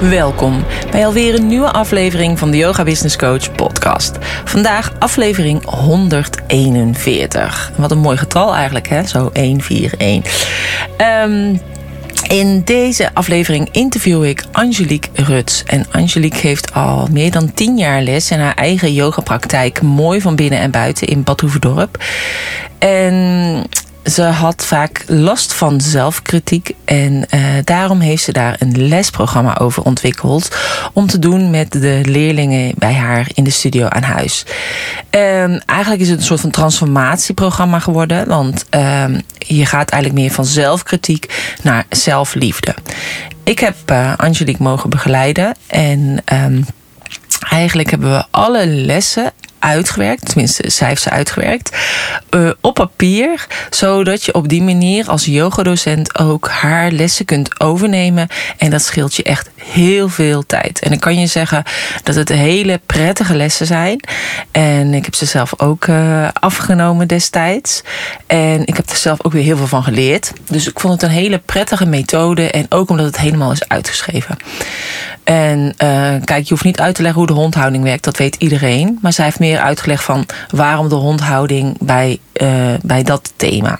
Welkom bij alweer een nieuwe aflevering van de Yoga Business Coach podcast. Vandaag aflevering 141. Wat een mooi getal eigenlijk, hè? Zo 141. Um, in deze aflevering interview ik Angelique Ruts. En Angelique heeft al meer dan 10 jaar les in haar eigen yogapraktijk, mooi van binnen en buiten in Bad. En ze had vaak last van zelfkritiek en uh, daarom heeft ze daar een lesprogramma over ontwikkeld om te doen met de leerlingen bij haar in de studio aan huis. Um, eigenlijk is het een soort van transformatieprogramma geworden, want je gaat eigenlijk meer van zelfkritiek naar zelfliefde. Ik heb uh, Angelique mogen begeleiden en um, eigenlijk hebben we alle lessen uitgewerkt, tenminste, zij heeft ze uitgewerkt, uh, op papier, zodat je op die manier als yogadocent ook haar lessen kunt overnemen. En dat scheelt je echt heel veel tijd. En ik kan je zeggen dat het hele prettige lessen zijn. En ik heb ze zelf ook uh, afgenomen destijds. En ik heb er zelf ook weer heel veel van geleerd. Dus ik vond het een hele prettige methode. En ook omdat het helemaal is uitgeschreven. En uh, kijk, je hoeft niet uit te leggen hoe de hondhouding werkt. Dat weet iedereen. Maar zij heeft meer uitgelegd van waarom de hondhouding bij, uh, bij dat thema.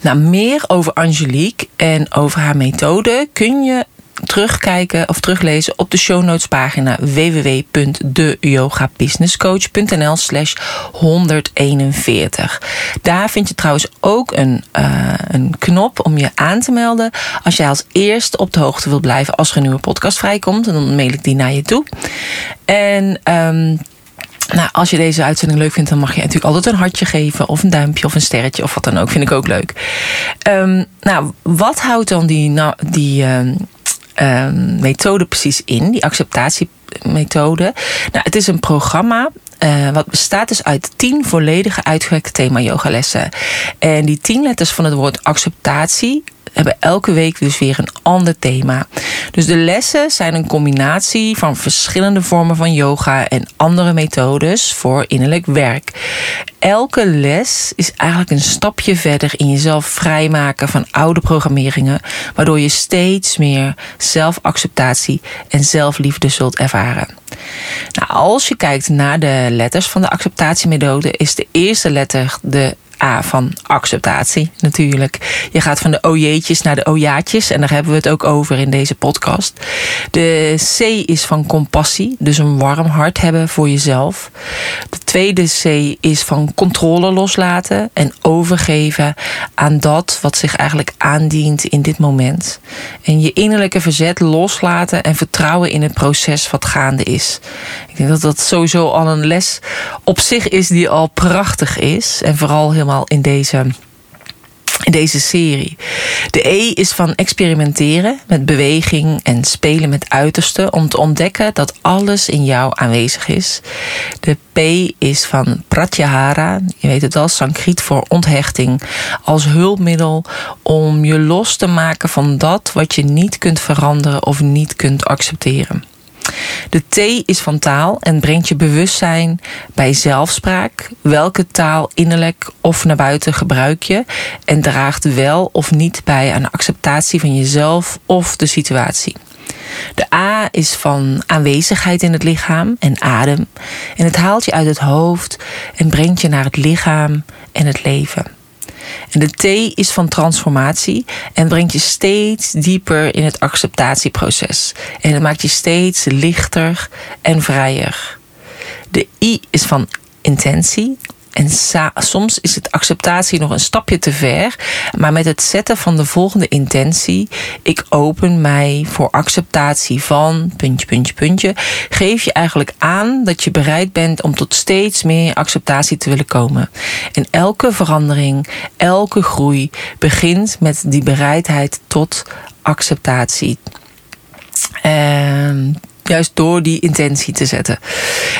Nou, meer over Angelique en over haar methode kun je terugkijken of teruglezen op de show notes pagina www.deyogabusinesscoach.nl slash 141. Daar vind je trouwens ook een, uh, een knop om je aan te melden als jij als eerste op de hoogte wilt blijven als er een nieuwe podcast vrijkomt. Dan mail ik die naar je toe. En um, nou, als je deze uitzending leuk vindt, dan mag je natuurlijk altijd een hartje geven, of een duimpje, of een sterretje, of wat dan ook. Vind ik ook leuk. Um, nou, wat houdt dan die, nou, die um, um, methode precies in, die acceptatiemethode? Nou, het is een programma uh, wat bestaat dus uit tien volledige uitgewerkte thema yogalessen. En die tien letters van het woord acceptatie hebben elke week dus weer een ander thema. Dus de lessen zijn een combinatie van verschillende vormen van yoga en andere methodes voor innerlijk werk. Elke les is eigenlijk een stapje verder in jezelf vrijmaken van oude programmeringen, waardoor je steeds meer zelfacceptatie en zelfliefde zult ervaren. Nou, als je kijkt naar de letters van de acceptatiemethode, is de eerste letter de A van acceptatie natuurlijk. Je gaat van de ojeetjes naar de ojaatjes. En daar hebben we het ook over in deze podcast. De C is van compassie. Dus een warm hart hebben voor jezelf. De tweede C is van controle loslaten. En overgeven aan dat wat zich eigenlijk aandient in dit moment. En je innerlijke verzet loslaten en vertrouwen in het proces wat gaande is. Ik denk dat dat sowieso al een les op zich is die al prachtig is. En vooral in deze, in deze serie. De E is van experimenteren met beweging en spelen met uitersten om te ontdekken dat alles in jou aanwezig is. De P is van pratyahara, je weet het al, Sanskriet voor onthechting, als hulpmiddel om je los te maken van dat wat je niet kunt veranderen of niet kunt accepteren. De T is van taal en brengt je bewustzijn bij zelfspraak. Welke taal innerlijk of naar buiten gebruik je en draagt wel of niet bij aan acceptatie van jezelf of de situatie. De A is van aanwezigheid in het lichaam en adem. En het haalt je uit het hoofd en brengt je naar het lichaam en het leven. En de T is van transformatie en brengt je steeds dieper in het acceptatieproces. En het maakt je steeds lichter en vrijer. De I is van intentie en soms is het acceptatie nog een stapje te ver. Maar met het zetten van de volgende intentie. Ik open mij voor acceptatie van. Puntje, puntje, puntje. Geef je eigenlijk aan dat je bereid bent om tot steeds meer acceptatie te willen komen. En elke verandering, elke groei begint met die bereidheid tot acceptatie. En Juist door die intentie te zetten.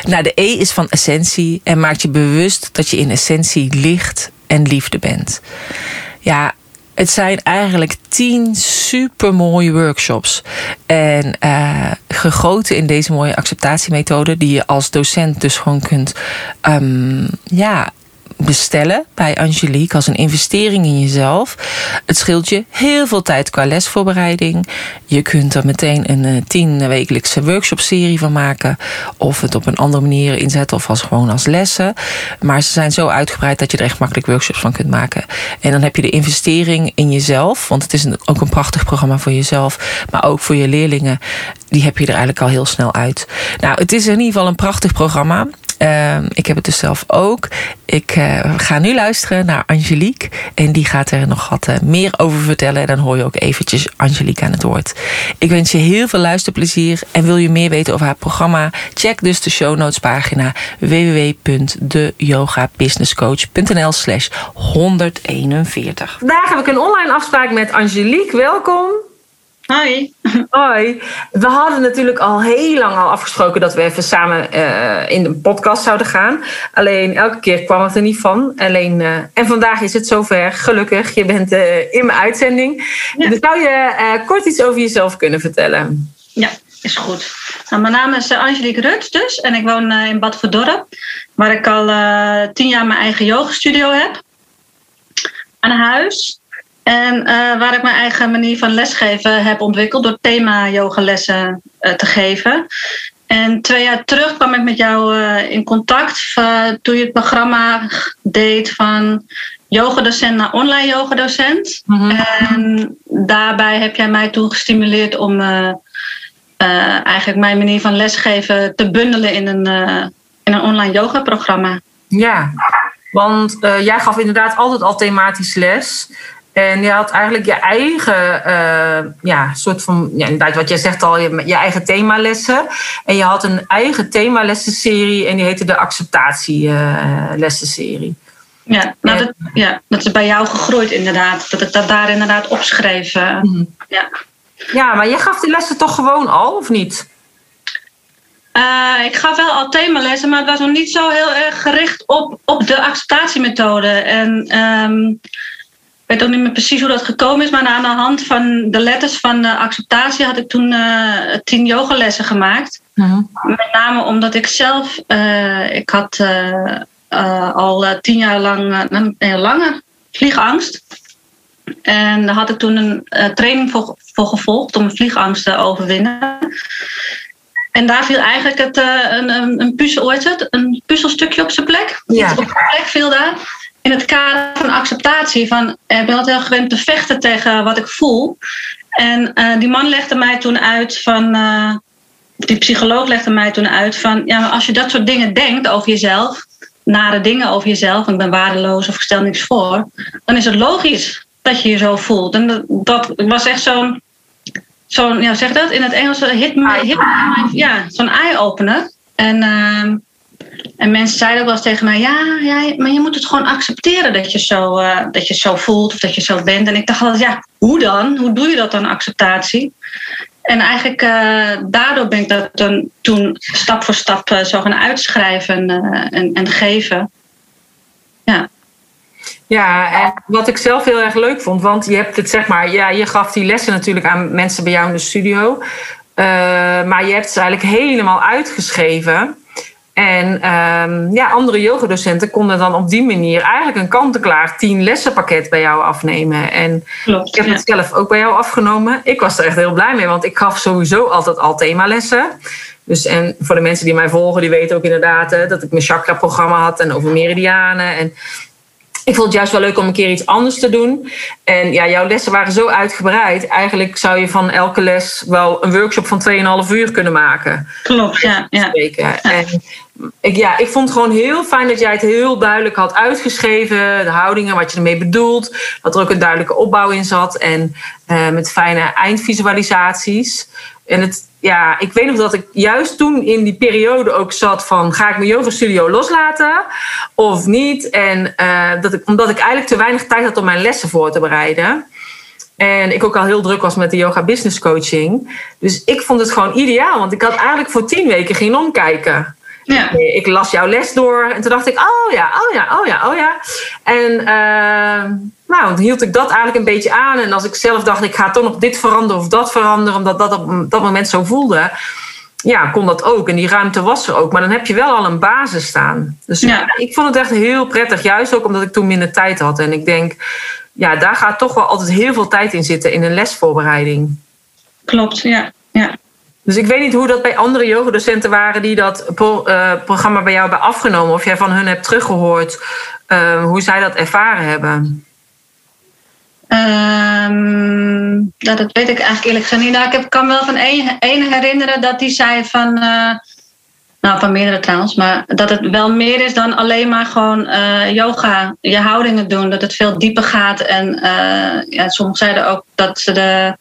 Nou, de E is van essentie en maakt je bewust dat je in essentie licht en liefde bent. Ja, het zijn eigenlijk tien supermooie workshops. En uh, gegoten in deze mooie acceptatiemethode, die je als docent dus gewoon kunt um, ja, bestellen bij Angelique als een investering in jezelf. Het scheelt je heel veel tijd qua lesvoorbereiding. Je kunt er meteen een uh, tien wekelijkse workshop-serie van maken. Of het op een andere manier inzetten of als gewoon als lessen. Maar ze zijn zo uitgebreid dat je er echt makkelijk workshops van kunt maken. En dan heb je de investering in jezelf. Want het is ook een prachtig programma voor jezelf. Maar ook voor je leerlingen. Die heb je er eigenlijk al heel snel uit. Nou, het is in ieder geval een prachtig programma. Uh, ik heb het dus zelf ook. Ik uh, ga nu luisteren naar Angelique. En die gaat er nog wat uh, meer over vertellen. En dan hoor je ook eventjes Angelique aan het woord. Ik wens je heel veel luisterplezier. En wil je meer weten over haar programma? Check dus de show notes pagina www.deyogabusinesscoach.nl slash 141. Vandaag heb ik een online afspraak met Angelique. Welkom. Hoi. Hoi. We hadden natuurlijk al heel lang al afgesproken dat we even samen uh, in de podcast zouden gaan. Alleen elke keer kwam het er niet van. Alleen, uh, en vandaag is het zover. Gelukkig, je bent uh, in mijn uitzending. Ja. Dus zou je kort iets over jezelf kunnen vertellen? Ja, is goed. Nou, mijn naam is Angelique Rut dus. En ik woon in Bad Verdorp. Waar ik al tien jaar mijn eigen yogastudio heb. Aan huis. En uh, waar ik mijn eigen manier van lesgeven heb ontwikkeld door thema yogalessen uh, te geven. En twee jaar terug kwam ik met jou uh, in contact toen je het programma deed van yogadocent naar online yogadocent. Mm -hmm. En daarbij heb jij mij toen gestimuleerd om eigenlijk mijn manier van lesgeven te bundelen in een, in een online yoga programma. Ja, want jij gaf inderdaad altijd al thematisch les. En je had eigenlijk je eigen, uh, ja, soort van, ja, inderdaad, wat jij zegt al, je, je eigen themalessen. En je had een eigen themalessenserie en die heette de acceptatielessenserie. Uh, ja, nou dat, ja, dat is bij jou gegroeid inderdaad. Dat ik dat daar inderdaad opschreef. Uh, mm. ja. ja, maar jij gaf die lessen toch gewoon al, of niet? Uh, ik gaf wel al themalessen, maar het was nog niet zo heel erg gericht op, op de acceptatiemethode. En um, ik weet ook niet meer precies hoe dat gekomen is, maar aan de hand van de letters van de acceptatie had ik toen uh, tien yogalessen gemaakt. Uh-huh. Met name omdat ik zelf, uh, ik had uh, al tien jaar lang een, lange vliegangst. En daar had ik toen een training voor, voor gevolgd om vliegangst te overwinnen. En daar viel eigenlijk het, een, een, een puzzel, het? Een puzzelstukje op zijn plek. Ja. Op zijn plek viel daar in het kader van acceptatie. Van, ik ben altijd heel gewend te vechten tegen wat ik voel. En uh, die man legde mij toen uit van. Uh, die psycholoog legde mij toen uit van. Ja, maar als je dat soort dingen denkt over jezelf. Nare dingen over jezelf. Ik ben waardeloos of ik stel niks voor. Dan is het logisch dat je je zo voelt. En dat, was echt zo'n. Zo'n, ja, zeg dat in het Engels, hit me, hit ja, zo'n eye-opener. En uh, en mensen zeiden ook wel eens tegen mij: ja, maar je moet het gewoon accepteren dat je, zo, uh, dat je zo voelt of dat je zo bent. En ik dacht altijd: ja, hoe dan? Hoe doe je dat dan, acceptatie? En eigenlijk uh, daardoor ben ik dat dan toen stap voor stap uh, zo gaan uitschrijven en, en geven. Ja. Ja, en wat ik zelf heel erg leuk vond, want je hebt het zeg maar, ja, je gaf die lessen natuurlijk aan mensen bij jou in de studio. maar je hebt ze eigenlijk helemaal uitgeschreven. En um, ja, andere yogadocenten konden dan op die manier eigenlijk een kant-en-klaar tien lessenpakket bij jou afnemen. En Klopt, ik heb het zelf ook bij jou afgenomen. Ik was er echt heel blij mee, want ik gaf sowieso altijd al themalessen. Dus en voor de mensen die mij volgen, die weten ook inderdaad dat ik mijn chakra-programma had en over meridianen. En ik vond het juist wel leuk om een keer iets anders te doen. En ja, jouw lessen waren zo uitgebreid. Eigenlijk zou je van elke les wel een workshop van 2,5 uur kunnen maken. Klopt, ja. ja. En ik, ja, ik vond het gewoon heel fijn dat jij het heel duidelijk had uitgeschreven. De houdingen, wat je ermee bedoelt. Dat er ook een duidelijke opbouw in zat. En uh, met fijne eindvisualisaties. En het, ja, ik weet nog dat ik juist toen in die periode ook zat van... ga ik mijn yoga studio loslaten of niet? En uh, dat ik, omdat ik eigenlijk te weinig tijd had om mijn lessen voor te bereiden... En ik ook al heel druk was met de yoga business coaching. Dus ik vond het gewoon ideaal. Want ik had eigenlijk voor tien weken geen omkijken. Ja. Ik las jouw les door en toen dacht ik, oh ja, oh ja, oh ja, oh ja. En uh, nou, dan hield ik dat eigenlijk een beetje aan. En als ik zelf dacht, ik ga toch nog dit veranderen of dat veranderen, omdat dat op dat moment zo voelde, ja, kon dat ook. En die ruimte was er ook. Maar dan heb je wel al een basis staan. Dus ja. ik vond het echt heel prettig, juist ook omdat ik toen minder tijd had. En ik denk, ja, daar gaat toch wel altijd heel veel tijd in zitten in een lesvoorbereiding. Klopt, ja. Dus ik weet niet hoe dat bij andere yogadocenten waren die dat uh, programma bij jou hebben afgenomen. Of jij van hun hebt teruggehoord uh, hoe zij dat ervaren hebben. Um, dat weet ik eigenlijk eerlijk gezegd niet. Nou, ik kan wel van één, herinneren dat die zei van. Uh, nou, van meerdere trouwens. Maar dat het wel meer is dan alleen maar gewoon yoga, je houdingen doen. Dat het veel dieper gaat. En ja, sommigen zeiden ook dat ze de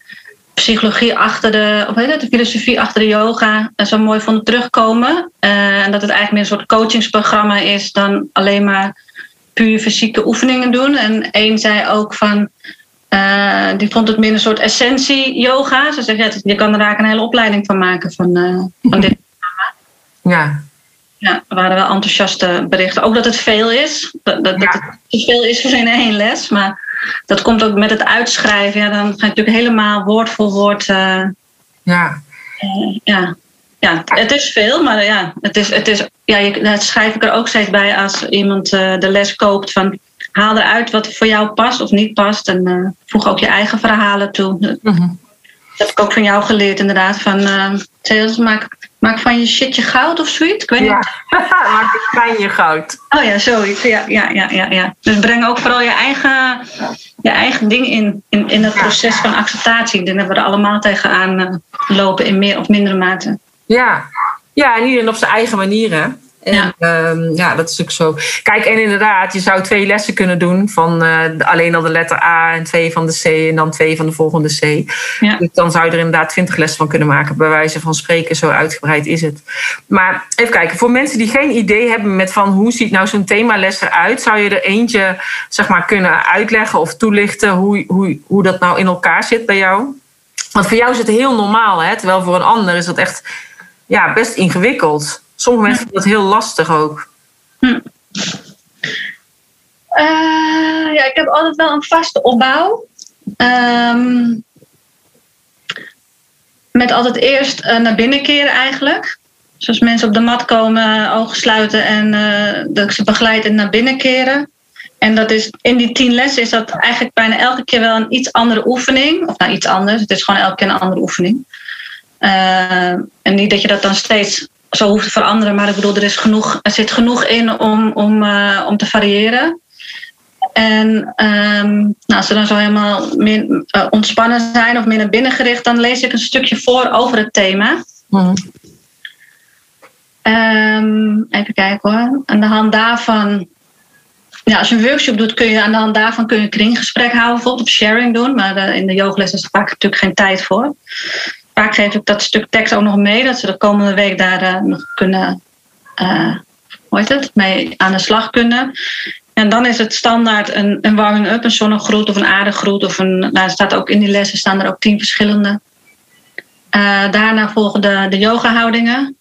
psychologie achter de, of heet het, de filosofie achter de yoga zo mooi vonden terugkomen. Uh, en dat het eigenlijk meer een soort coachingsprogramma is dan alleen maar puur fysieke oefeningen doen. En één zei ook van, uh, die vond het meer een soort essentie yoga. Ze zegt, ja, je kan er eigenlijk een hele opleiding van maken van, uh, van dit programma. Ja. Ja, er waren wel enthousiaste berichten. Ook dat het veel is. Dat, dat, dat het veel is voor in één les. Maar dat komt ook met het uitschrijven. Ja, dan ga je natuurlijk helemaal woord voor woord. Uh, ja. Uh, ja. Ja, het is veel, maar ja, het is, het is, ja je, dat schrijf ik er ook steeds bij als iemand uh, de les koopt. Van, haal eruit wat voor jou past of niet past. En voeg ook je eigen verhalen toe. Mm Dat heb ik ook van jou geleerd, inderdaad. Van, uh, maak, maak van je shitje goud of zoiets. Ik weet ja, maak het van je goud. Oh ja, zoiets. Ja, ja, ja, ja, ja. Dus breng ook vooral je eigen, je eigen ding in, in, in het proces van acceptatie. Dan hebben we er allemaal tegenaan uh, lopen in meer of mindere mate. Ja, ja en iedereen op zijn eigen manier. En, ja. Ehm, ja, dat is ook zo. Kijk, en inderdaad, je zou twee lessen kunnen doen van uh, alleen al de letter A en twee van de C en dan twee van de volgende C. Ja. Dus dan zou je er inderdaad twintig lessen van kunnen maken, bij wijze van spreken. Zo uitgebreid is het. Maar even kijken, voor mensen die geen idee hebben met van hoe ziet nou zo'n themales eruit, zou je er eentje zeg maar kunnen uitleggen of toelichten hoe, hoe, hoe dat nou in elkaar zit bij jou? Want voor jou is het heel normaal, hè? terwijl voor een ander is dat echt ja, best ingewikkeld. Sommige mensen vinden dat heel lastig ook. Hm. Uh, ja, ik heb altijd wel een vaste opbouw. Um, met altijd eerst uh, naar binnen keren eigenlijk. Zoals mensen op de mat komen, ogen sluiten en uh, dat ik ze begeleid en naar binnen keren. En dat is, in die tien lessen is dat eigenlijk bijna elke keer wel een iets andere oefening. Of nou, iets anders. Het is gewoon elke keer een andere oefening. en niet dat je dat dan steeds zo hoeft te veranderen. Maar ik bedoel, er, is genoeg, er zit genoeg in om, om, uh, om te variëren. En um, nou, als ze dan zo helemaal meer, uh, ontspannen zijn of meer naar binnen gericht, dan lees ik een stukje voor over het thema. Mm. Um, even kijken hoor. Aan de hand daarvan. Ja, als je een workshop doet, kun je aan de hand daarvan kun je een kringgesprek houden, bijvoorbeeld of sharing doen. Maar uh, in de yogales is er vaak natuurlijk geen tijd voor vaak geef ik dat stuk tekst ook nog mee, dat ze de komende week daar uh, nog kunnen, uh, hoe heet het, mee aan de slag kunnen. En dan is het standaard een, een warming-up, een zonnegroet of een aardegroet. Of een, nou, staat ook in die lessen staan er ook tien verschillende. Uh, daarna volgen de, de yoga-houdingen.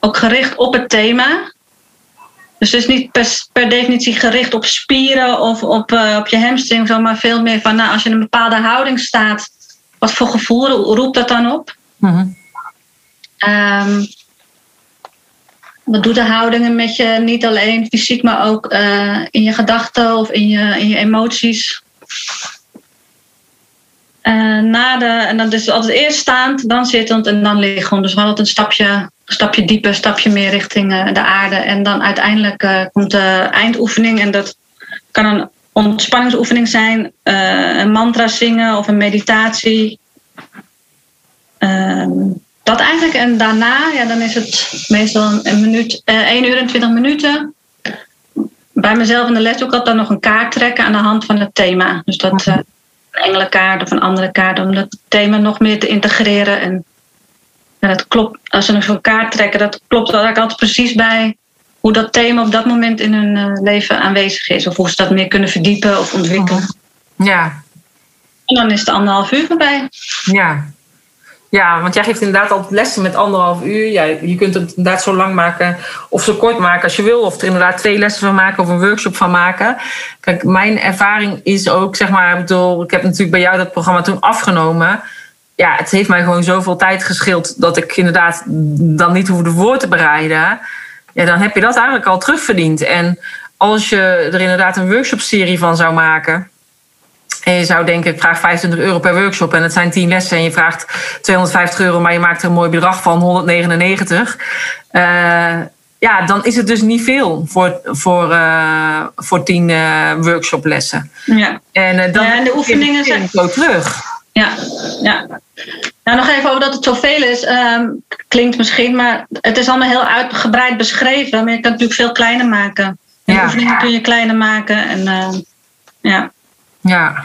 Ook gericht op het thema. Dus het is niet per, per definitie gericht op spieren of op, op je hamstring, maar veel meer van nou, als je in een bepaalde houding staat, wat voor gevoel roept dat dan op? Mm wat doet de houdingen met je? Niet alleen fysiek, maar ook uh, in je gedachten of in je, in je emoties. Uh, na de, en dan is het altijd eerst staand, dan zittend en dan liggend. Dus hadden een stapje, stapje dieper, stapje meer richting uh, de aarde. En dan uiteindelijk komt de eindoefening. En dat kan een ontspanningsoefening zijn, uh, een mantra zingen of een meditatie. Uh, dat eigenlijk. En daarna, ja, dan is het meestal een minuut, uh, eh, 1 uur en 20 minuten. Bij mezelf in de les ook dan nog een kaart trekken aan de hand van het thema. Dus dat uh, een engelenkaart of een andere kaart om het thema nog meer te integreren. En dat klopt, als nog zo'n kaart trekken, dat klopt eigenlijk altijd precies bij hoe dat thema op dat moment in hun uh, leven aanwezig is. Of hoe ze dat meer kunnen verdiepen of ontwikkelen. Ja. En dan is het anderhalf uur voorbij. Ja. Ja, want jij geeft inderdaad altijd lessen met anderhalf uur. Ja, je kunt het inderdaad zo lang maken of zo kort maken als je wil. Of er inderdaad twee lessen van maken of een workshop van maken. Kijk, mijn ervaring is ook, zeg maar, ik bedoel, ik heb natuurlijk bij jou dat programma toen afgenomen. Ja, het heeft mij gewoon zoveel tijd gescheeld dat ik inderdaad dan niet hoefde voor te bereiden. Ja, dan heb je dat eigenlijk al terugverdiend. En als je er inderdaad een workshopserie van zou maken en je zou denken, ik vraag 25 euro per workshop en het zijn 10 lessen en je vraagt 250 euro, maar je maakt er een mooi bedrag van 199. Uh, ja, dan is het dus niet veel voor, voor, uh, voor 10 uh, workshoplessen. Ja. En, dan ja, en de oefeningen zijn zo terug. Ja, ja. Nou, nog even over dat het zoveel is. Um, klinkt misschien, maar het is allemaal heel uitgebreid beschreven. Maar je kan het natuurlijk veel kleiner maken. En Ja. oefeningen kun je kleiner maken. En, uh, ja. Ja.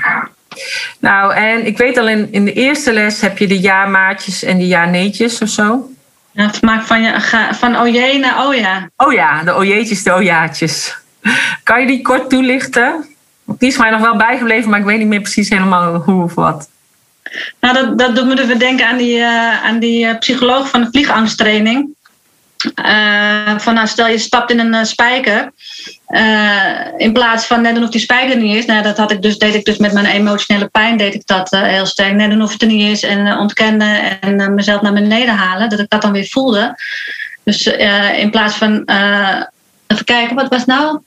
Nou, en ik weet al in, in de eerste les heb je de ja-maatjes en de ja-neetjes of zo. Ja, maak van, je, van oh jee naar oh ja. Oh ja, de ojeetjes, de ojaatjes. Kan je die kort toelichten? Die is mij nog wel bijgebleven, maar ik weet niet meer precies helemaal hoe of wat. Nou, dat, dat doet me dus denken aan die, uh, aan die uh, psycholoog van de vliegangsttraining. Uh, van nou, stel je stapt in een spijker. In plaats van net of die spijker er niet is. Nou, dat had ik dus, deed ik dus met mijn emotionele pijn deed ik dat heel sterk. Net of het er niet is en ontkennen en mezelf naar beneden halen. Dat ik dat dan weer voelde. Dus in plaats van even kijken, wat was nou?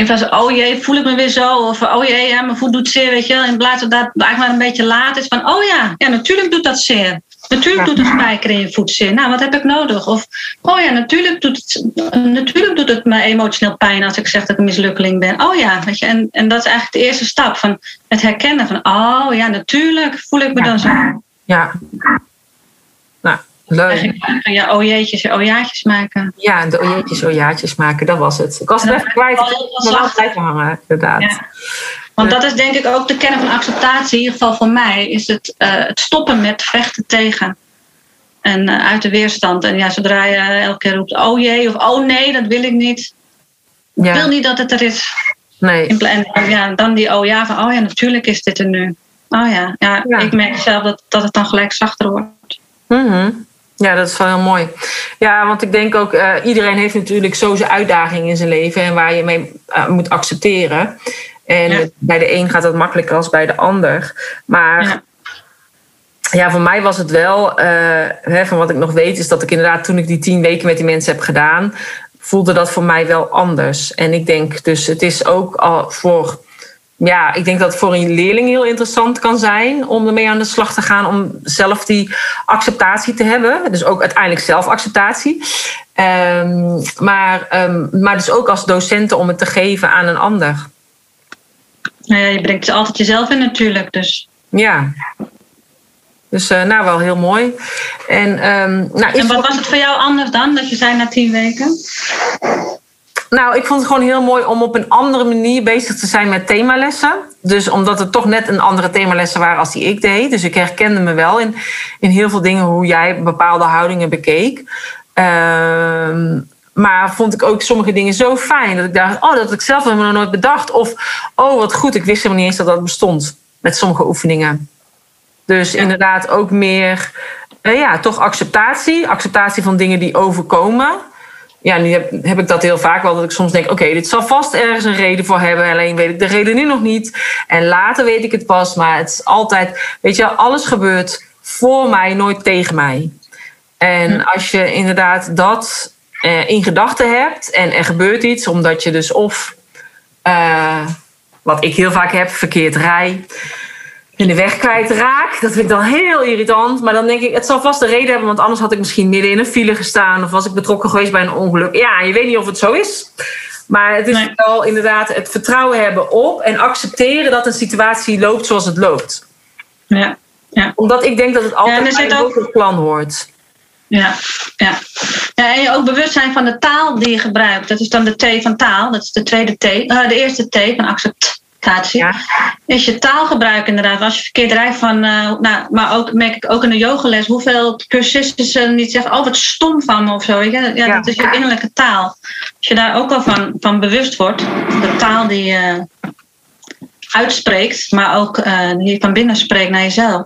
In plaats van, oh jee, voel ik me weer zo. Of oh jee, ja, mijn voet doet zeer, weet je wel. In plaats van dat het eigenlijk maar een beetje laat is. Van, oh ja, ja, natuurlijk doet dat zeer. Natuurlijk doet een spijker in je voet zeer. Nou, wat heb ik nodig? Of, oh ja, natuurlijk doet het, natuurlijk doet het me emotioneel pijn als ik zeg dat ik een mislukkeling ben. Oh ja, weet je. En, en dat is eigenlijk de eerste stap van het herkennen van, oh ja, natuurlijk voel ik me dan zo. Ja. Leuk. Ja, oh jeetjes, oh jaatjes maken. Ja, de ojeetjes, ojaatjes maken, dat was het. Ik was het even kwijt. Ik heb wel blijven hangen, inderdaad. Ja. Want dat is denk ik ook de kern van acceptatie, in ieder geval voor mij, is het, uh, het stoppen met vechten tegen. En uh, uit de weerstand. En ja, zodra je elke keer roept, oh jee, of oh nee, dat wil ik niet. Ja. Ik wil niet dat het er is. Nee. En ja, dan die oh ja, van oh ja, natuurlijk is dit er nu. Oh ja, ja, ja. ik merk zelf dat, dat het dan gelijk zachter wordt. Mm -hmm. Ja, dat is wel heel mooi. Ja, want ik denk ook, uh, iedereen heeft natuurlijk zo zijn uitdaging in zijn leven en waar je mee uh, moet accepteren. En ja. bij de een gaat dat makkelijker als bij de ander. Maar ja, ja voor mij was het wel, uh, hè, van wat ik nog weet, is dat ik inderdaad toen ik die tien weken met die mensen heb gedaan, voelde dat voor mij wel anders. En ik denk dus, het is ook al voor. Ja, ik denk dat het voor een leerling heel interessant kan zijn om ermee aan de slag te gaan, om zelf die acceptatie te hebben. Dus ook uiteindelijk zelfacceptatie. Um, maar, um, maar dus ook als docenten om het te geven aan een ander. Nou ja, je brengt er altijd jezelf in natuurlijk. Dus. Ja. Dus uh, nou, wel heel mooi. En, um, nou, en wat was het voor jou anders dan, dat je zei na tien weken? Nou, ik vond het gewoon heel mooi om op een andere manier bezig te zijn met themalessen. Dus omdat het toch net een andere themalessen waren als die ik deed. Dus ik herkende me wel in, in heel veel dingen hoe jij bepaalde houdingen bekeek. Uh, maar vond ik ook sommige dingen zo fijn dat ik dacht, oh, dat had ik zelf helemaal nog nooit bedacht. Of, oh, wat goed, ik wist helemaal niet eens dat dat bestond met sommige oefeningen. Dus ja. inderdaad ook meer, uh, ja, toch acceptatie. Acceptatie van dingen die overkomen. Ja, nu heb, heb ik dat heel vaak wel, dat ik soms denk, oké, okay, dit zal vast ergens een reden voor hebben. Alleen weet ik de reden nu nog niet. En later weet ik het pas. Maar het is altijd, weet je, alles gebeurt voor mij, nooit tegen mij. En ja. als je inderdaad dat uh, in gedachten hebt en er gebeurt iets, omdat je dus of, uh, wat ik heel vaak heb, verkeerd rij, in de weg kwijtraak. Dat vind ik dan heel irritant. Maar dan denk ik, het zal vast een reden hebben, want anders had ik misschien midden in een file gestaan of was ik betrokken geweest bij een ongeluk. Ja, je weet niet of het zo is. Maar het is nee. wel inderdaad het vertrouwen hebben op en accepteren dat een situatie loopt zoals het loopt. Ja. ja. Omdat ik denk dat het altijd ja, bij ook... een plan hoort. Ja, ja. ja, en je ook bewust zijn van de taal die je gebruikt. Dat is dan de T van taal. Dat is de tweede T. Uh, de eerste T van Ja. Is je taalgebruik inderdaad. Als je verkeerd rijdt van... Uh, nou, maar ook merk ik ook in de yogales... hoeveel cursisten ze niet zeggen... oh, wat stom van me of zo. Ja, ja, ja, dat is je innerlijke taal. Als je daar ook wel van, van bewust wordt... de taal die, uh, uitspreekt, maar ook uh, die je van binnen spreekt naar jezelf.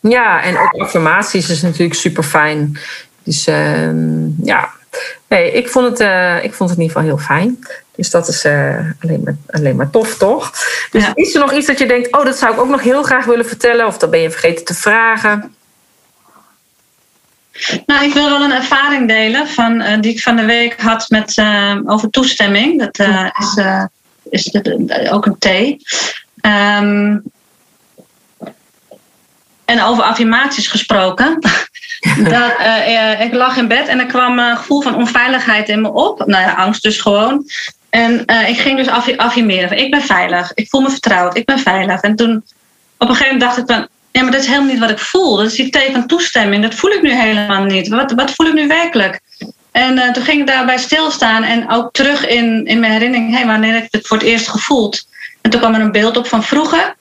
Ja, en ook affirmaties is natuurlijk super fijn. Dus uh, ja, nee, ik, vond het, ik vond het in ieder geval heel fijn. Dus dat is uh, alleen, maar, alleen maar tof, toch? Dus is er nog iets dat je denkt, oh, dat zou ik ook nog heel graag willen vertellen? Of dat ben je vergeten te vragen? Nou, ik wil wel een ervaring delen van, uh, die ik van de week had met, uh, over toestemming. Dat is, is de, ook een T. Um, en over affirmaties gesproken. dat, ik lag in bed en er kwam een gevoel van onveiligheid in me op. Nou ja, angst dus gewoon. En ik ging dus affirmeren. Ik ben veilig. Ik voel me vertrouwd. Ik ben veilig. En toen op een gegeven moment dacht ik van ja, maar dat is helemaal niet wat ik voel. Dat is die van toestemming. Dat voel ik nu helemaal niet. Wat, wat voel ik nu werkelijk? En uh, toen ging ik daarbij stilstaan en ook terug in, in mijn herinnering. Hey, wanneer heb ik het voor het eerst gevoeld? En toen kwam er een beeld op van vroeger.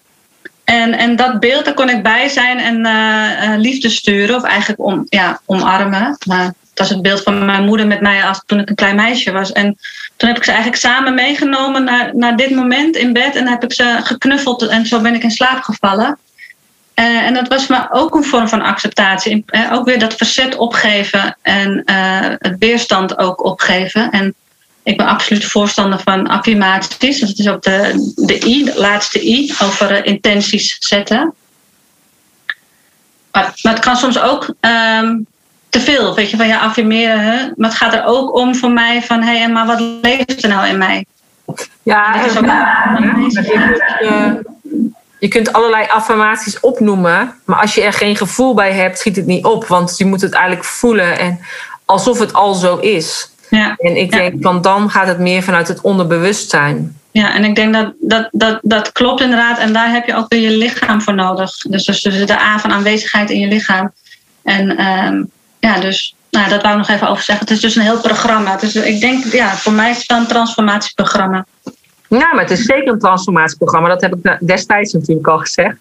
En, en dat beeld, daar kon ik bij zijn en uh, uh, liefde sturen. Of eigenlijk om, ja, omarmen. Maar dat is het beeld van mijn moeder met mij als, toen ik een klein meisje was. En toen heb ik ze eigenlijk samen meegenomen naar, naar dit moment in bed. En heb ik ze geknuffeld en zo ben ik in slaap gevallen. Uh, en dat was maar ook een vorm van acceptatie. Ook weer dat verzet opgeven en het weerstand ook opgeven. En ik ben absoluut voorstander van affirmaties. Dus dat is ook de, de I, de laatste I, over intenties zetten. Maar, maar, het kan soms ook um, te veel. Weet je, van ja, affirmeren. Hè? Maar het gaat er ook om voor mij van hé, hey, maar wat leeft er nou in mij? Ja, dat is ook, ja, je kunt allerlei affirmaties opnoemen, maar als je er geen gevoel bij hebt, schiet het niet op. Want je moet het eigenlijk voelen en alsof het al zo is. Ja. En ik denk, van dan gaat het meer vanuit het onderbewustzijn. Ja, en ik denk dat dat, dat dat klopt inderdaad. En daar heb je ook weer je lichaam voor nodig. Dus, dus, dus de A van aanwezigheid in je lichaam. En um, ja, dus nou, dat wou ik nog even over zeggen. Het is dus een heel programma. Dus ik denk, ja, voor mij is het wel een transformatieprogramma. Ja, maar het is zeker een transformatieprogramma. Dat heb ik destijds natuurlijk al gezegd.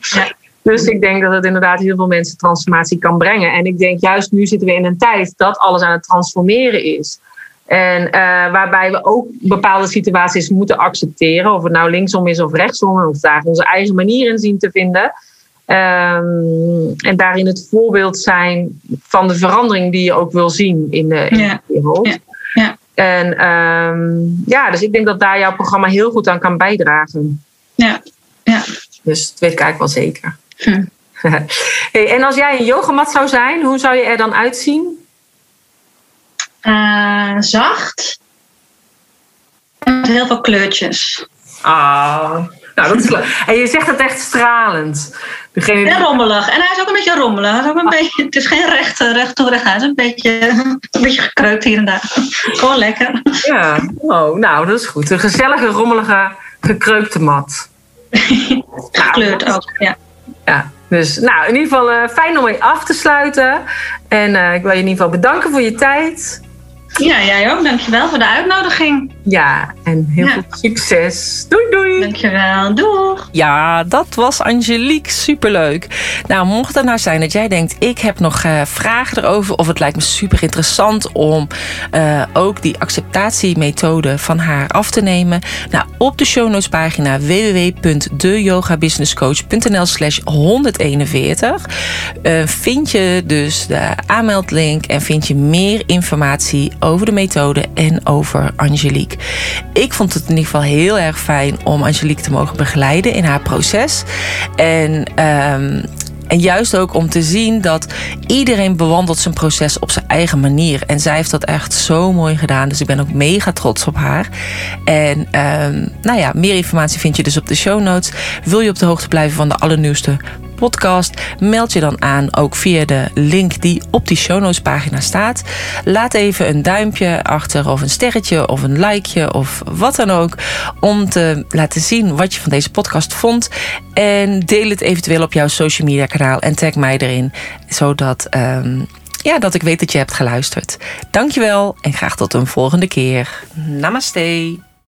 Ja. dus ik denk dat het inderdaad heel veel mensen transformatie kan brengen. En ik denk juist nu zitten we in een tijd dat alles aan het transformeren is. En uh, waarbij we ook bepaalde situaties moeten accepteren. Of het nou linksom is of rechtsom. Of daar onze eigen manier in zien te vinden. Um, en daarin het voorbeeld zijn van de verandering die je ook wil zien in de, in de wereld. En um, ja, dus ik denk dat daar jouw programma heel goed aan kan bijdragen. Ja, ja. Dus dat weet ik eigenlijk wel zeker. Hm. hey, en als jij een yogamat zou zijn, hoe zou je er dan uitzien? Uh, zacht. Met heel veel kleurtjes. Ah, nou, dat is leuk. En je zegt het echt stralend. Degene en rommelig. En hij is ook een beetje rommelig. Hij is ook een ah. beetje, het is geen recht, recht toe recht. Hij is een beetje, een beetje gekreukt hier en daar. Gewoon lekker. Ja, oh, nou, dat is goed. Een gezellige, rommelige, gekreukte mat. Gekleurd ook, ja. Ja, dus nou, in ieder geval uh, fijn om mee af te sluiten. En uh, ik wil je in ieder geval bedanken voor je tijd. Ja, jij ook. Dankjewel voor de uitnodiging. Ja, en heel veel succes. Doei, doei. Dankjewel. Doeg. Ja, dat was Angelique. Superleuk. Nou, mocht het nou zijn dat jij denkt... ik heb nog uh, vragen erover... of het lijkt me super interessant om uh, ook die acceptatiemethode van haar af te nemen... nou, op de show notes pagina www.deyogabusinesscoach.nl slash 141 uh, vind je dus de aanmeldlink... en vind je meer informatie over de methode en over Angelique. Ik vond het in ieder geval heel erg fijn om Angelique te mogen begeleiden in haar proces. En. Um, en juist ook om te zien dat iedereen bewandelt zijn proces op zijn eigen manier. En zij heeft dat echt zo mooi gedaan. Dus ik ben ook mega trots op haar. En um, nou ja, meer informatie vind je dus op de show notes. Wil je op de hoogte blijven van de allernieuwste podcast. Meld je dan aan ook via de link die op die show notes pagina staat. Laat even een duimpje achter of een sterretje of een likeje of wat dan ook. Om te laten zien wat je van deze podcast vond. En deel het eventueel op jouw social media kanaal en tag mij erin. Zodat... Um, ja, dat ik weet dat je hebt geluisterd. Dankjewel en graag tot een volgende keer. Namaste.